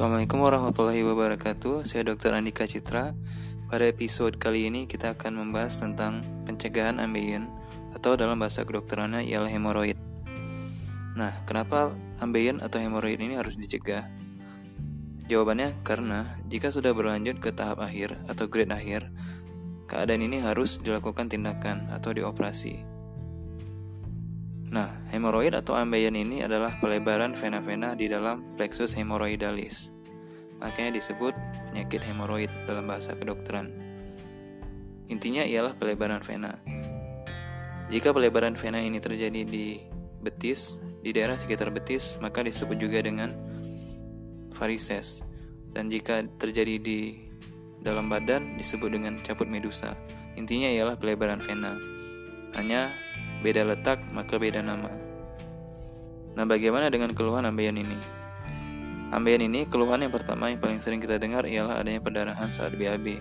Assalamualaikum warahmatullahi wabarakatuh. Saya Dr. Andika Citra. Pada episode kali ini kita akan membahas tentang pencegahan ambeien atau dalam bahasa kedokterannya ialah hemoroid. Nah, kenapa ambeien atau hemoroid ini harus dicegah? Jawabannya karena jika sudah berlanjut ke tahap akhir atau grade akhir, keadaan ini harus dilakukan tindakan atau dioperasi. Nah, hemoroid atau ambeien ini adalah pelebaran vena-vena di dalam plexus hemoroidalis. Makanya disebut penyakit hemoroid dalam bahasa kedokteran. Intinya ialah pelebaran vena. Jika pelebaran vena ini terjadi di betis, di daerah sekitar betis, maka disebut juga dengan varises. Dan jika terjadi di dalam badan disebut dengan caput medusa. Intinya ialah pelebaran vena. Hanya Beda letak, maka beda nama. Nah, bagaimana dengan keluhan ambeien ini? Ambeien ini, keluhan yang pertama yang paling sering kita dengar ialah adanya perdarahan saat BAB.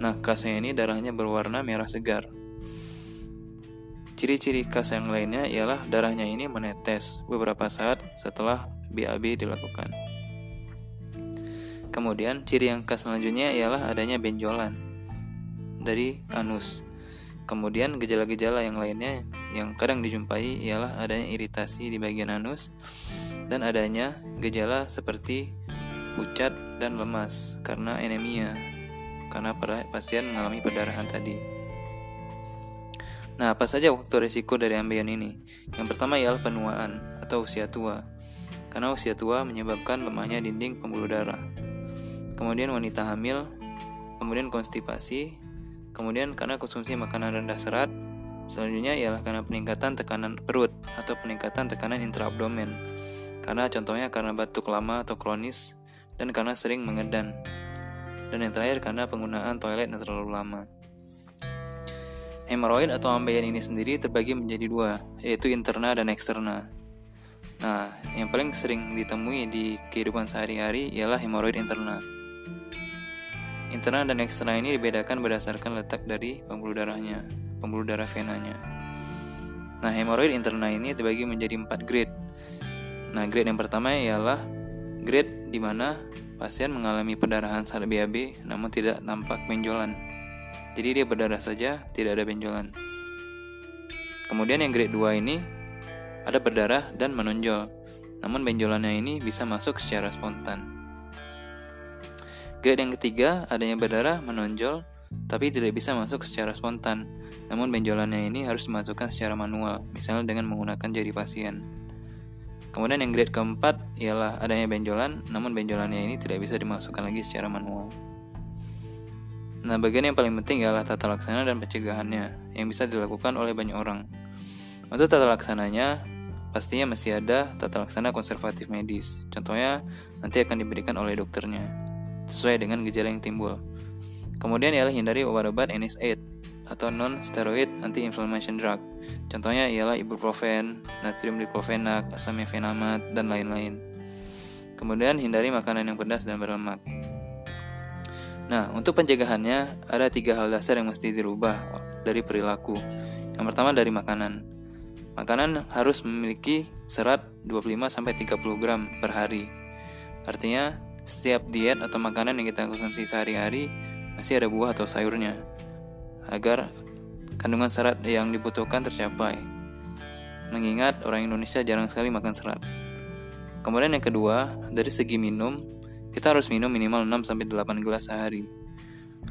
Nah, khasnya ini darahnya berwarna merah segar. Ciri-ciri khas yang lainnya ialah darahnya ini menetes beberapa saat setelah BAB dilakukan. Kemudian, ciri yang khas selanjutnya ialah adanya benjolan dari anus. Kemudian gejala-gejala yang lainnya yang kadang dijumpai ialah adanya iritasi di bagian anus dan adanya gejala seperti pucat dan lemas karena anemia karena pasien mengalami perdarahan tadi. Nah, apa saja waktu risiko dari ambeien ini? Yang pertama ialah penuaan atau usia tua. Karena usia tua menyebabkan lemahnya dinding pembuluh darah. Kemudian wanita hamil, kemudian konstipasi, Kemudian karena konsumsi makanan rendah serat, selanjutnya ialah karena peningkatan tekanan perut atau peningkatan tekanan intraabdomen. Karena contohnya karena batuk lama atau kronis dan karena sering mengedan. Dan yang terakhir karena penggunaan toilet yang terlalu lama. Hemoroid atau ambeien ini sendiri terbagi menjadi dua, yaitu interna dan eksterna. Nah, yang paling sering ditemui di kehidupan sehari-hari ialah hemoroid interna. Internal dan eksternal ini dibedakan berdasarkan letak dari pembuluh darahnya, pembuluh darah venanya. Nah, hemoroid internal ini dibagi menjadi empat grade. Nah, grade yang pertama ialah grade di mana pasien mengalami perdarahan saat BAB namun tidak nampak benjolan. Jadi dia berdarah saja, tidak ada benjolan. Kemudian yang grade 2 ini ada berdarah dan menonjol. Namun benjolannya ini bisa masuk secara spontan. Grade yang ketiga, adanya berdarah menonjol tapi tidak bisa masuk secara spontan. Namun benjolannya ini harus dimasukkan secara manual, misalnya dengan menggunakan jari pasien. Kemudian yang grade keempat ialah adanya benjolan, namun benjolannya ini tidak bisa dimasukkan lagi secara manual. Nah, bagian yang paling penting ialah tata laksana dan pencegahannya yang bisa dilakukan oleh banyak orang. Untuk tata laksananya, pastinya masih ada tata laksana konservatif medis. Contohnya, nanti akan diberikan oleh dokternya sesuai dengan gejala yang timbul. Kemudian ialah hindari obat-obat NSAID atau non-steroid anti-inflammation drug. Contohnya ialah ibuprofen, natrium diclofenac, asam efenamat, dan lain-lain. Kemudian hindari makanan yang pedas dan berlemak. Nah, untuk pencegahannya ada tiga hal dasar yang mesti dirubah dari perilaku. Yang pertama dari makanan. Makanan harus memiliki serat 25-30 gram per hari. Artinya setiap diet atau makanan yang kita konsumsi sehari-hari masih ada buah atau sayurnya agar kandungan serat yang dibutuhkan tercapai. Mengingat orang Indonesia jarang sekali makan serat. Kemudian yang kedua, dari segi minum, kita harus minum minimal 6 8 gelas sehari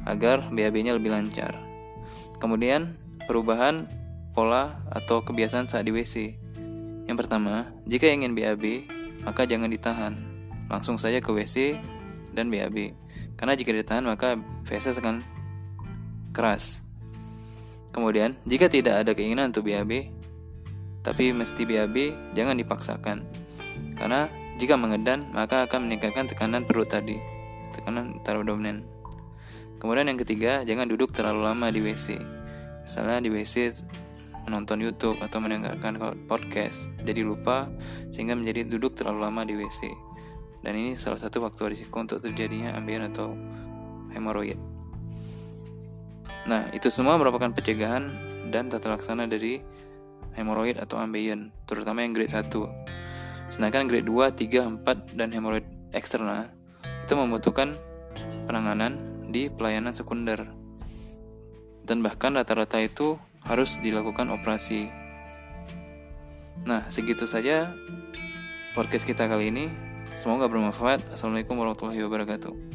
agar BAB-nya lebih lancar. Kemudian, perubahan pola atau kebiasaan saat di WC. Yang pertama, jika ingin BAB, maka jangan ditahan langsung saja ke WC dan BAB. Karena jika ditahan maka feses akan keras. Kemudian, jika tidak ada keinginan untuk BAB, tapi mesti BAB, jangan dipaksakan. Karena jika mengedan, maka akan meningkatkan tekanan perut tadi, tekanan abdomen. Kemudian yang ketiga, jangan duduk terlalu lama di WC. Misalnya di WC menonton YouTube atau mendengarkan podcast, jadi lupa sehingga menjadi duduk terlalu lama di WC dan ini salah satu faktor risiko untuk terjadinya ambeien atau hemoroid. Nah, itu semua merupakan pencegahan dan tata laksana dari hemoroid atau ambeien, terutama yang grade 1. Sedangkan grade 2, 3, 4 dan hemoroid eksternal itu membutuhkan penanganan di pelayanan sekunder. Dan bahkan rata-rata itu harus dilakukan operasi. Nah, segitu saja podcast kita kali ini. Semoga bermanfaat. Assalamualaikum warahmatullahi wabarakatuh.